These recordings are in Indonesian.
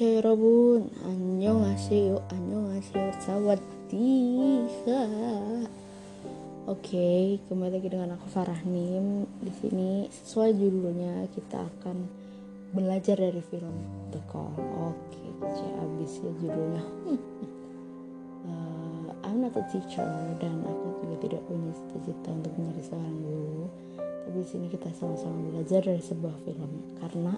Annyeonghaseyo Robun Annyeonghaseyo hmm. sahabat tiga. Oke, kembali lagi dengan aku Farah Nim. Di sini sesuai judulnya kita akan belajar dari film The Call Oke, saya abis ya judulnya. Uh, I'm not a teacher dan aku juga tidak punya cita-cita untuk menjadi seorang guru. Tapi di sini kita sama-sama belajar dari sebuah film. Karena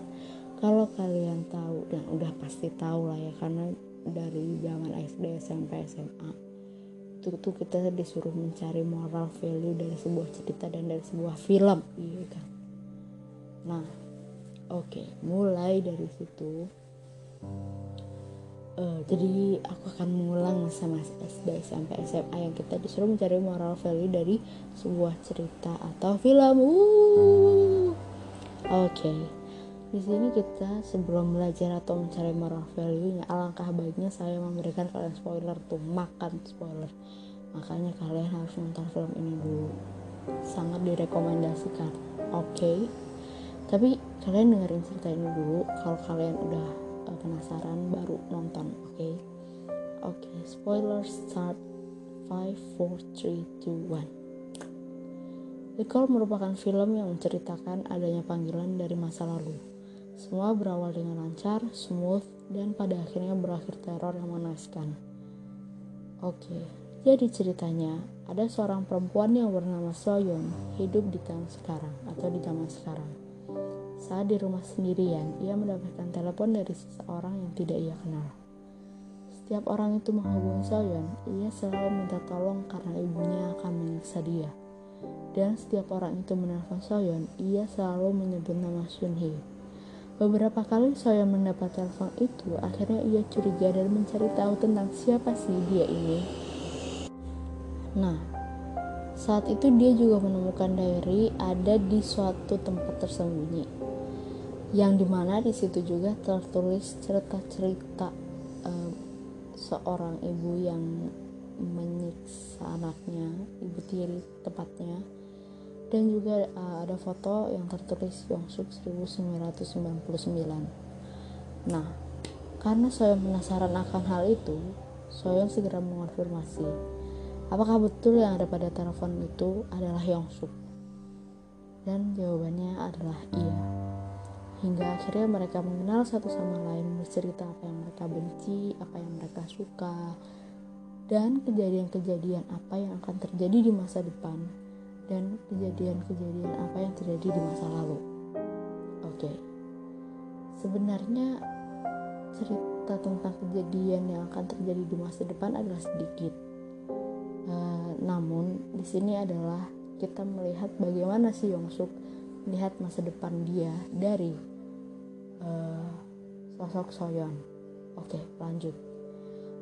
kalau kalian tahu dan udah pasti tahu lah ya karena dari zaman SD SMP SMA itu tuh kita disuruh mencari moral value dari sebuah cerita dan dari sebuah film. Iya kan? Nah oke okay, mulai dari situ. Uh, jadi aku akan mengulang sama SD SMP SMA yang kita disuruh mencari moral value dari sebuah cerita atau film. Uh oke. okay di sini kita sebelum belajar atau mencari moral value-nya, alangkah baiknya saya memberikan kalian spoiler tuh, makan spoiler. Makanya kalian harus nonton film ini dulu. Sangat direkomendasikan. Oke. Okay? Tapi kalian dengerin cerita ini dulu. Kalau kalian udah uh, penasaran baru nonton, oke? Okay? Oke, okay, spoiler start 5 4 3 2 1. The Call merupakan film yang menceritakan adanya panggilan dari masa lalu semua berawal dengan lancar, smooth, dan pada akhirnya berakhir teror yang mengenaskan. Oke, jadi ceritanya ada seorang perempuan yang bernama Soyeon hidup di tahun sekarang atau di zaman sekarang. Saat di rumah sendirian, ia mendapatkan telepon dari seseorang yang tidak ia kenal. Setiap orang itu menghubungi Soyeon, ia selalu minta tolong karena ibunya akan menyiksa dia. Dan setiap orang itu menelpon Soyeon, ia selalu menyebut nama Sunhee Beberapa kali saya mendapat telepon itu, akhirnya ia curiga dan mencari tahu tentang siapa sih dia ini. Nah, saat itu dia juga menemukan diary ada di suatu tempat tersembunyi, yang di mana di situ juga tertulis cerita-cerita uh, seorang ibu yang menyiksa anaknya, ibu tiri tepatnya dan juga uh, ada foto yang tertulis Yongsuk 1999 nah karena saya penasaran akan hal itu Soyeon segera mengonfirmasi apakah betul yang ada pada telepon itu adalah Yongsuk? Dan jawabannya adalah iya. Hingga akhirnya mereka mengenal satu sama lain bercerita apa yang mereka benci apa yang mereka suka dan kejadian-kejadian apa yang akan terjadi di masa depan dan kejadian-kejadian apa yang terjadi di masa lalu. Oke, sebenarnya cerita tentang kejadian yang akan terjadi di masa depan adalah sedikit. Uh, namun di sini adalah kita melihat bagaimana si Yongsuk melihat masa depan dia dari uh, sosok Soyeon. Oke, lanjut.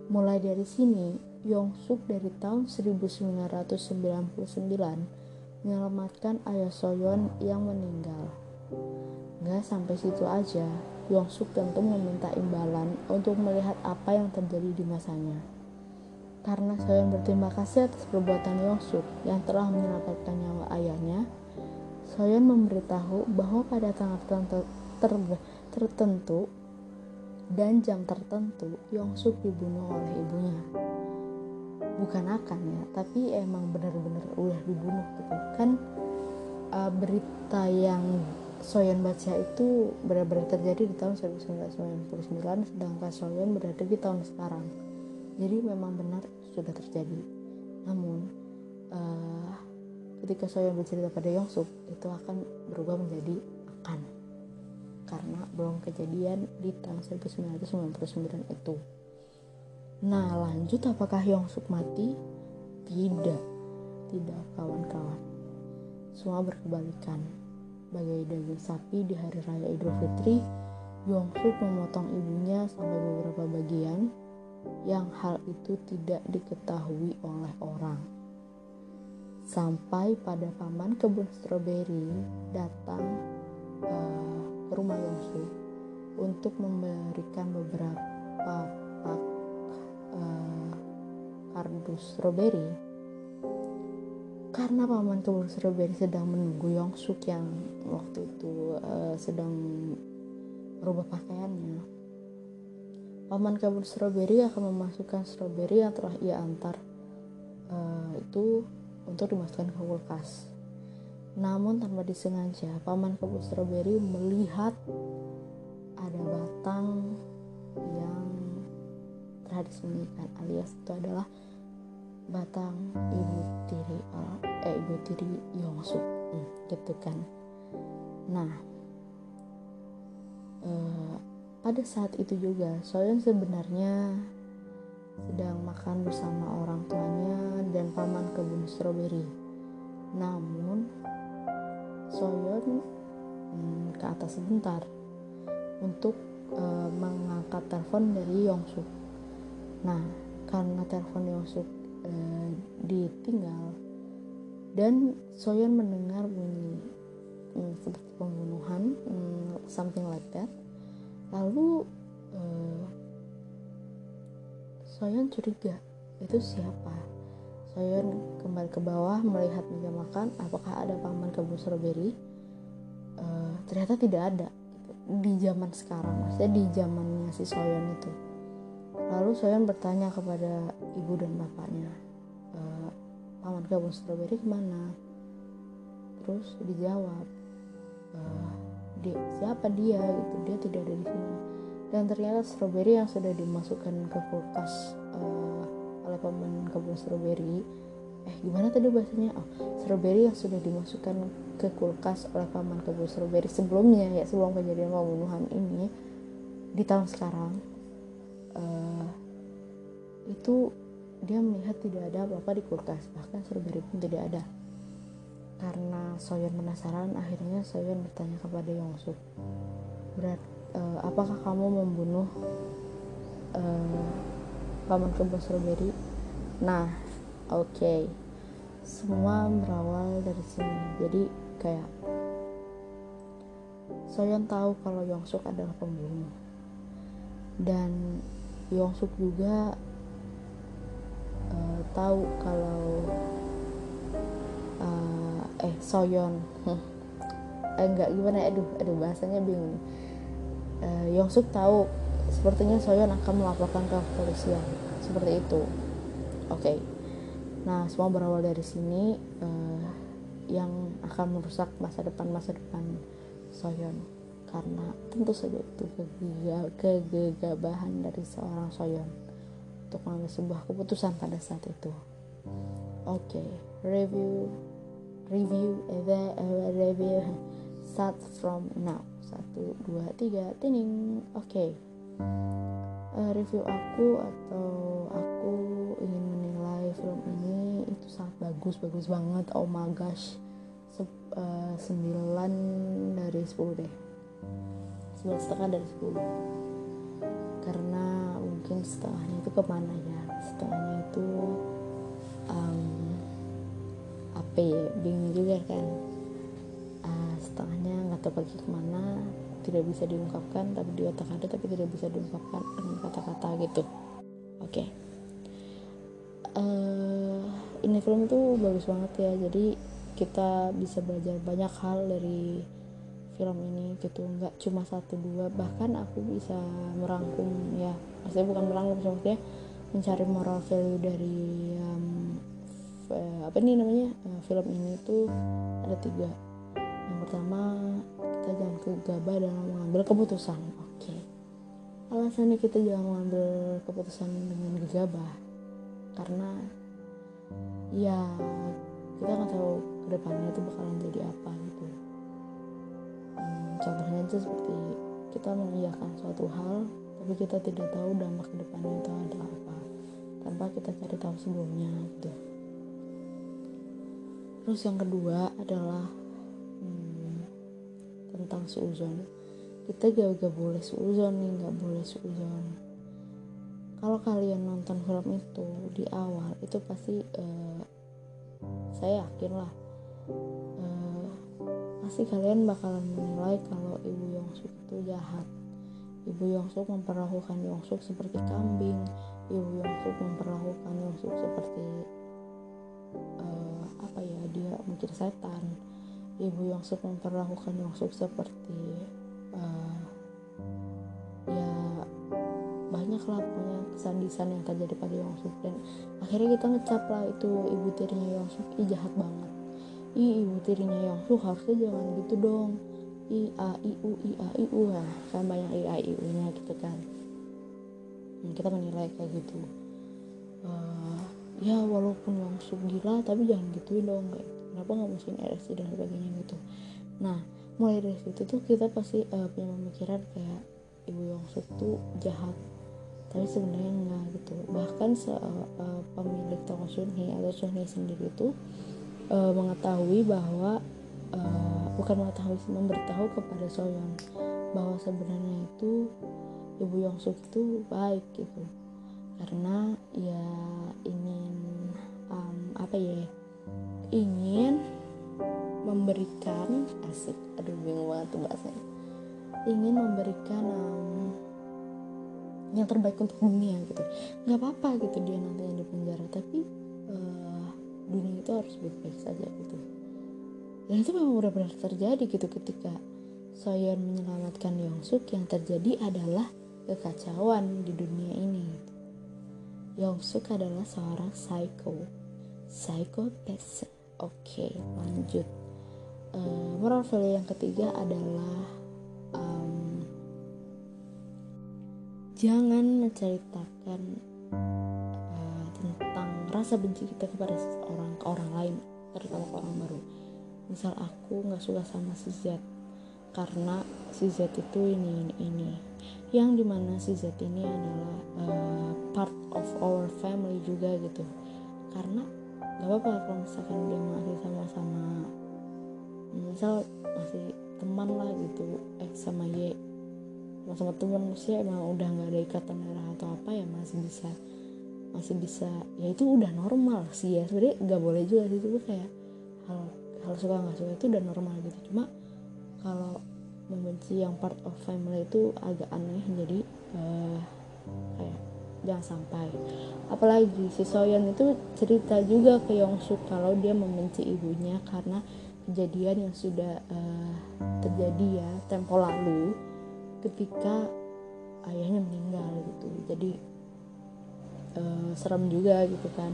Mulai dari sini, Yongsuk dari tahun 1999 menyelamatkan ayah Soyeon yang meninggal. Gak sampai situ aja, Yongsuk tentu meminta imbalan untuk melihat apa yang terjadi di masanya. Karena Soyeon berterima kasih atas perbuatan Yongsuk yang telah menyelamatkan nyawa ayahnya, Soyeon memberitahu bahwa pada tanggal tertentu, ter, tertentu dan jam tertentu Yongsuk dibunuh oleh ibunya bukan akan ya tapi emang benar-benar udah dibunuh gitu. Kan uh, berita yang Soyeon baca itu benar-benar terjadi di tahun 1999 sedangkan Soyeon berada di tahun sekarang. Jadi memang benar sudah terjadi. Namun uh, ketika Soyeon bercerita pada Yongsuk itu akan berubah menjadi akan. Karena belum kejadian di tahun 1999 itu Nah lanjut apakah Yongsuk mati? Tidak, tidak kawan-kawan. Semua berkebalikan. Bagai daging sapi di hari raya Idul Fitri, Yongsuk memotong ibunya sampai beberapa bagian yang hal itu tidak diketahui oleh orang. Sampai pada paman kebun stroberi datang uh, ke rumah Yongsuk untuk memberikan beberapa uh, kardus strawberry. Karena paman kebun strawberry sedang menunggu Yongsuk yang waktu itu uh, sedang merubah pakaiannya. Paman kebun strawberry akan memasukkan strawberry yang telah ia antar uh, itu untuk dimasukkan ke kulkas. Namun tanpa disengaja paman kebun strawberry melihat ada batang yang telah disembunyikan alias itu adalah batang ibu tiri uh, eh ibu tiri Yongsuk hmm, gitu kan. Nah uh, pada saat itu juga Soyeon sebenarnya sedang makan bersama orang tuanya dan paman kebun stroberi. Namun Soyeon hmm, ke atas sebentar untuk uh, mengangkat telepon dari Yongsuk nah karena telepon Yongsuk uh, ditinggal dan Soyeon mendengar bunyi hmm, seperti pembunuhan hmm, something like that. Lalu uh, Soyeon curiga itu siapa? Soyeon kembali ke bawah melihat meja makan apakah ada paman kebun strawberry uh, ternyata tidak ada. Di zaman sekarang maksudnya di zamannya si Soyeon itu Lalu Soyeon bertanya kepada ibu dan bapaknya, e, paman kebun stroberi ke mana? Terus dijawab, e, dia, siapa dia? Gitu, dia tidak ada di sini. Dan ternyata stroberi yang sudah dimasukkan ke kulkas uh, oleh paman kebun stroberi, eh gimana tadi bahasanya? Oh, stroberi yang sudah dimasukkan ke kulkas oleh paman kebun stroberi sebelumnya ya sebelum kejadian pembunuhan ini di tahun sekarang uh, itu dia melihat tidak ada apa-apa di kulkas bahkan strawberry pun tidak ada. Karena Soyeon penasaran akhirnya Soyeon bertanya kepada Yongsuk berat uh, apakah kamu membunuh uh, paman kebun strawberry? Nah oke. Okay. semua berawal dari sini. Jadi kayak Soyeon tahu kalau Yongsuk adalah pembunuh. Dan Yongsuk juga uh, tahu kalau uh, eh Soyeon. Eh, enggak gimana aduh aduh bahasanya bingung uh, Yongsuk tahu sepertinya Soyeon akan melaporkan ke kepolisian. Seperti itu. Oke. Okay. nah semua berawal dari sini uh, yang akan merusak masa depan masa depan Soyeon karena tentu saja itu kegagahan dari seorang Soyeon untuk mengambil sebuah keputusan pada saat itu. Oke, okay, review review the uh, review start from now. Satu, dua, tiga, tining. Oke. Okay. Uh, review aku atau aku ingin menilai film ini itu sangat bagus, bagus banget. Oh my gosh. Se uh, 9 dari 10 deh sebelas setengah dari 10 karena mungkin setengahnya itu ke mana ya? Setengahnya itu um, apa ya bingung juga kan. Uh, setengahnya nggak tahu pergi ke mana tidak bisa diungkapkan tapi di otak ada tapi tidak bisa diungkapkan dengan kata-kata gitu. Oke. Okay. uh, eh, ini film tuh bagus banget ya. Jadi kita bisa belajar banyak hal dari film ini gitu nggak cuma satu dua bahkan aku bisa merangkum ya. Maksudnya bukan merangkum maksudnya mencari moral value dari um, apa nih namanya uh, film ini tuh ada tiga. Yang pertama kita jangan gegabah dalam mengambil keputusan oke. Okay. alasannya kita jangan mengambil keputusan dengan gegabah karena ya kita nggak tahu ke depannya itu bakalan jadi apa gitu contohnya aja seperti kita mengiyakan suatu hal tapi kita tidak tahu dampak ke depannya itu ada apa tanpa kita cari tahu sebelumnya gitu. Terus yang kedua adalah hmm, tentang suuzon kita gak, gak boleh suuzon nih gak boleh suuzon kalau kalian nonton film itu di awal itu pasti uh, saya yakin lah pasti kalian bakalan menilai kalau ibu Yongsuk itu jahat. Ibu Yongsuk memperlakukan Yongsuk seperti kambing. Ibu Yongsuk memperlakukan Yongsuk seperti uh, apa ya diusir setan ibu Yongsuk memperlakukan Yongsuk seperti uh, ya banyak lah punya kesan yang terjadi pada Yongsuk dan akhirnya kita ngecap lah itu ibu tirinya Yongsuk ih jahat banget ih ibu tirinya Yongsuk harusnya jangan gitu dong. I a i u i a i u ya. Kan banyak i a i u nya gitu kan. Dan kita menilai kayak gitu. Uh, ya walaupun Yongsuk gila tapi jangan gituin dong. Kayak kenapa nggak masukin RSC dan sebagainya gitu. Nah mulai dari situ tuh kita pasti uh, punya pemikiran kayak ibu Yongsuk tuh jahat. Tapi sebenarnya enggak gitu. Bahkan se uh, pemilik toko Sunhee atau Sunhee sendiri itu uh, mengetahui bahwa uh, bukan mengetahui memberitahu kepada Soyeon bahwa sebenarnya itu ibu Yongsuk itu baik gitu. Karena ya ingin um, apa ya ingin memberikan asik aduh bingung banget tuh bahasanya. Ingin memberikan um, yang terbaik untuk dunia gitu. Nggak apa-apa gitu dia nanti di penjara tapi dunia itu harus baik-baik saja gitu. Dan itu memang benar-benar terjadi gitu ketika Soyeon menyelamatkan Yongsuk. Yang terjadi adalah kekacauan di dunia ini. Yongsuk adalah seorang psycho. Psychopath oke okay, lanjut. Uh, moral value yang ketiga adalah jangan menceritakan rasa benci kita kepada seseorang ke orang lain terutama ke orang baru. Misal aku nggak suka sama si Z karena si Z itu ini ini. Ini yang di mana si Z ini adalah uh, part of our family juga gitu. Karena gak apa-apa kalau misalkan dia masih sama-sama misal masih teman lah gitu X sama Y. Sama teman sih emang udah nggak ada ikatan darah atau apa ya masih bisa masih bisa ya itu udah normal sih ya. Sebenarnya nggak boleh juga sih itu kayak hal hal suka nggak suka itu udah normal gitu. Cuma kalau membenci yang part of family itu agak aneh jadi uh, kayak jangan sampai. Apalagi si Soyeon itu cerita juga ke Yongsuk kalau dia membenci ibunya karena kejadian yang sudah uh, terjadi ya tempo lalu ketika ayahnya meninggal gitu. Jadi uh, serem juga gitu kan.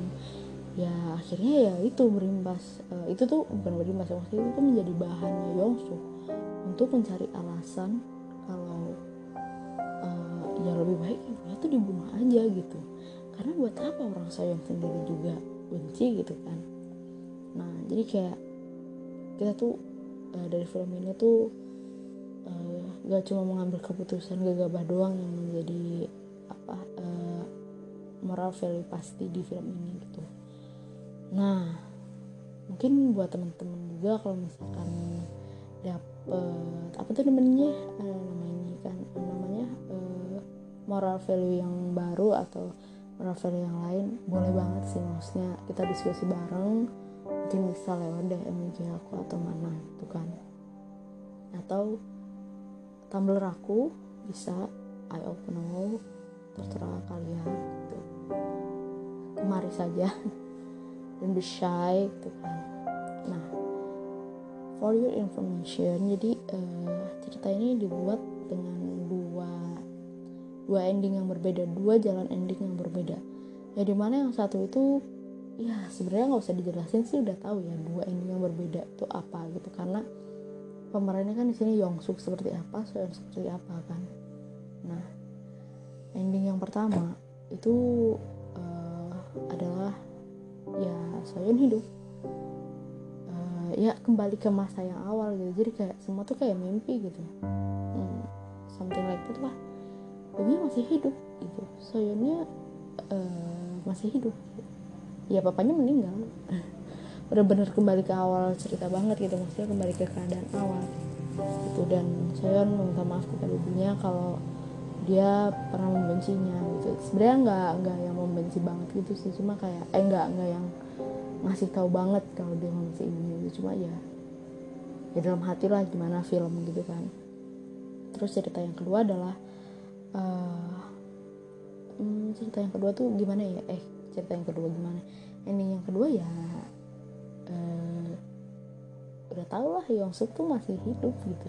Ya akhirnya ya itu berimbas uh, itu tuh bukan berimbas maksudnya itu tuh menjadi bahannya Yongsu untuk mencari alasan kalau uh, ya lebih baik ibunya tuh dibunuh aja gitu. Karena buat apa orang sayang sendiri juga benci gitu kan? Nah jadi kayak kita tuh uh, dari film ini tuh uh, gak cuma mengambil keputusan gegabah doang yang menjadi apa uh, moral value pasti di film ini gitu. Nah mungkin buat teman-teman juga kalau misalkan dapet apa tuh namanya? Uh, namanya kan namanya? Uh, moral value yang baru atau moral value yang lain boleh banget sih maksudnya kita diskusi bareng. Mungkin bisa lewat DM IG aku atau mana gitu kan. Atau Tumblr aku bisa I open all terserah kalian gitu kemari saja. Dan be gitu kan. Nah for your information jadi uh, cerita ini dibuat dengan dua dua ending yang berbeda dua jalan ending yang berbeda. Ya di mana yang satu itu ya sebenarnya nggak usah dijelasin sih udah tahu ya dua ending yang berbeda itu apa gitu. Karena pemerannya kan di sini Yongsuk seperti apa Soyeon seperti apa kan. Nah ending yang pertama itu uh, adalah ya Soyeon hidup. Uh, ya kembali ke masa yang awal gitu. Jadi kayak semua tuh kayak mimpi gitu. Hmm, something like that lah. Dia masih hidup gitu. Soyeonnya uh, masih hidup. Ya papanya meninggal. Benar-benar kembali ke awal cerita banget gitu. Maksudnya kembali ke keadaan awal gitu. Dan saya minta maaf kepada ibunya kalau dia pernah membencinya gitu. Sebenarnya nggak nggak yang membenci banget gitu sih. Cuma kayak eh nggak nggak yang ngasih tahu banget kalau dia membenci ibunya gitu. Cuma ya ya dalam hati lah gimana film gitu kan. Terus cerita yang kedua adalah uh, hmm, cerita yang kedua tuh gimana ya? Eh cerita yang kedua gimana? Ini yang kedua ya uh, udah tau lah Yongsuk tuh masih hidup gitu.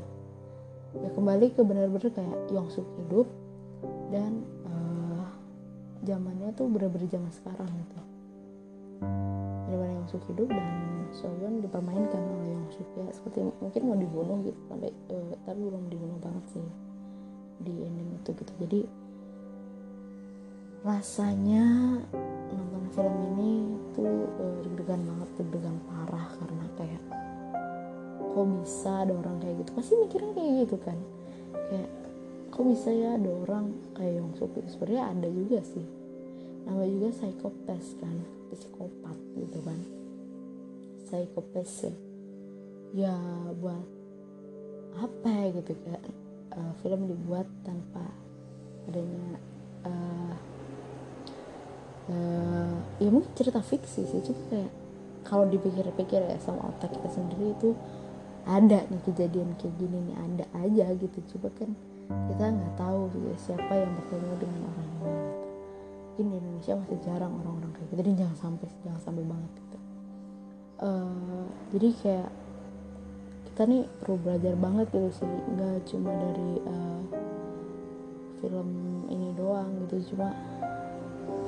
Ya kembali ke bener-bener kayak Yongsuk hidup dan uh, zamannya tuh bener-bener zaman sekarang gitu. Bener-bener Yongsuk hidup dan Soyeon dipermainkan oleh Yongsuk ya seperti mungkin mau dibunuh gitu sampai uh, tapi belum dibunuh banget sih di ending itu gitu. Jadi rasanya nonton film ini tuh uh, deg-degan banget deg-degan parah karena kayak kok bisa ada orang kayak gitu? Pasti mikirnya kayak gitu kan. Kayak kok bisa ya ada orang kayak Yongsuk itu sebenarnya ada juga sih. Namanya juga psikopat kan psikopat gitu kan. Psikopat ya. Ya buat apa ya gitu kayak uh, film dibuat tanpa adanya uh, uh, ya mungkin cerita fiksi sih cuma kayak kalau dipikir-pikir ya sama otak kita sendiri itu ada nih kejadian kayak gini nih ada aja gitu. Coba kan kita nggak tahu gitu siapa yang bertemu dengan orang ini mungkin di Indonesia masih jarang orang-orang kayak gitu. Dan jangan sampai jangan sampai banget gitu. Uh, jadi kayak kita nih perlu belajar banget gitu sih. Nggak cuma dari uh, film ini doang gitu. Cuma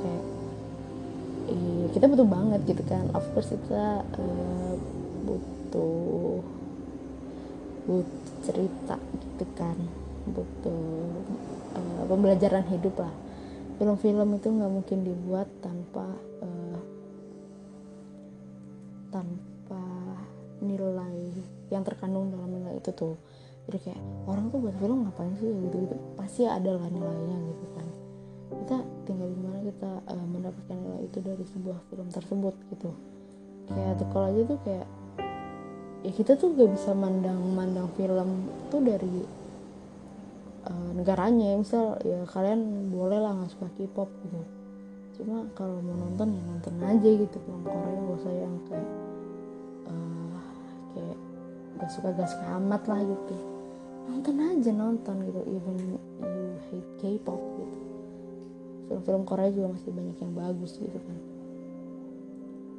kayak iya, kita butuh banget gitu kan. Of course kita uh, butuh butuh cerita gitu kan butuh uh, pembelajaran hidup lah. Film-film itu nggak mungkin dibuat tanpa uh, tanpa nilai yang terkandung dalam nilai itu tuh. Jadi kayak orang tuh buat film ngapain sih? Gitu gitu pasti ada lah nilainya gitu kan. Kita tinggal gimana kita uh, mendapatkan nilai itu dari sebuah film tersebut gitu. Kayak kalau aja tuh kayak ya kita tuh gak bisa mandang mandang film tuh dari uh, negaranya. Misal ya kalian boleh lah nggak suka K-pop gitu. Cuma kalau mau nonton ya nonton aja gitu. Film Korea gak usah yang kayak uh, kayak gak suka gak suka amat lah gitu. Nonton aja nonton gitu. Even you hate K-pop gitu. Film-film Korea juga masih banyak yang bagus gitu kan.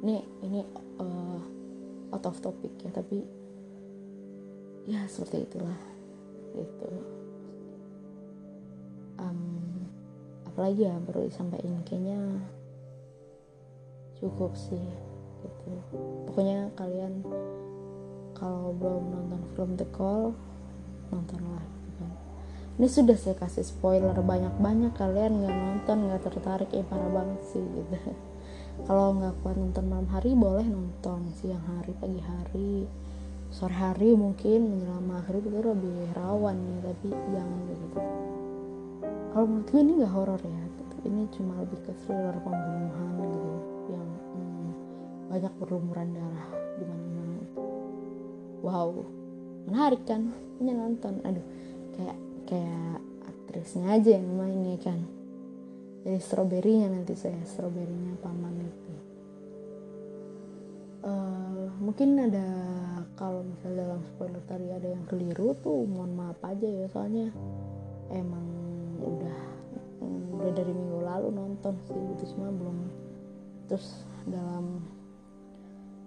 Ini ini uh, out of topic ya tapi ya seperti itulah. Itu um, apalagi ya baru disampaikan kayaknya cukup sih gitu. Pokoknya kalian kalau belum nonton film The Call nontonlah gitu kan. Ini sudah saya kasih spoiler banyak-banyak kalian nggak nonton nggak tertarik ya parah banget sih gitu. Kalau nggak kuat nonton malam hari boleh nonton siang hari pagi hari sore hari mungkin menjelang maghrib itu lebih rawan ya tapi jangan begitu kalau menurut gue ini nggak horor ya ini cuma lebih ke thriller pembunuhan gitu yang hmm, banyak berlumuran darah di mana-mana. Itu wow menarik kan? Punya nonton. Aduh kayak kayak aktrisnya aja yang mainnya kan. Dari stroberinya nanti saya stroberinya paman itu. Uh, mungkin ada kalau misalnya dalam spoiler tadi ada yang keliru tuh mohon maaf aja ya soalnya emang udah udah dari minggu lalu nonton sih gitu cuma belum terus dalam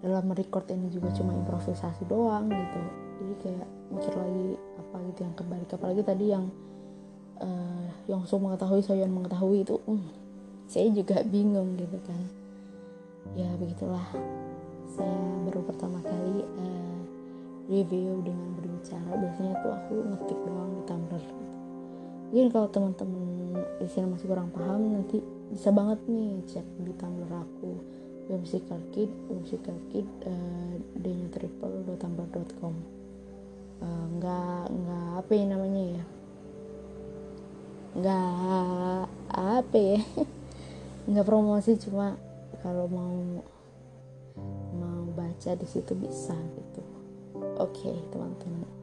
dalam record ini juga cuma improvisasi doang gitu. Jadi kayak mikir lagi apa gitu yang kebalik. Apalagi tadi yang uh, Yongsu mengetahui Soyeon mengetahui itu um, saya juga bingung gitu kan. Ya begitulah. Saya baru pertama kali uh, review dengan berbicara. Biasanya tuh aku ngetik doang di Tumblr. Mungkin kalau teman-teman di sini masih kurang paham nanti bisa banget nih cek di Tumblr aku whimsical kid whimsical kid uh, d nya uh, nggak nggak apa ya namanya ya? Nggak apa ya? Nggak promosi cuma kalau mau mau baca di situ bisa gitu. Oke okay, teman-teman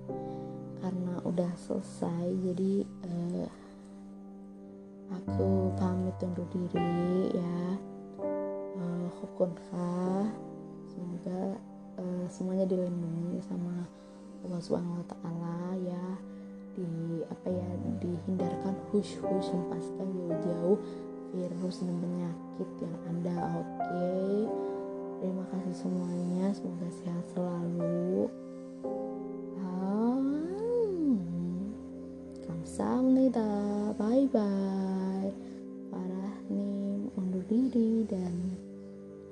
karena udah selesai jadi uh, aku pamit undur diri ya. Uh, semoga uh, semuanya dilindungi sama Allah Subhanahu Wa Taala ya. Di apa ya dihindarkan hush-hush lepaskan jauh-jauh virus dan penyakit yang ada oke? Okay. terima kasih semuanya semoga sehat selalu Samnita bye bye Farah nih undur diri dan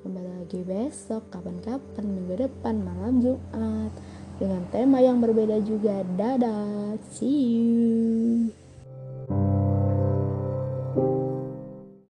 kembali lagi besok kapan-kapan minggu depan malam Jumat dengan tema yang berbeda juga. Dadah. See you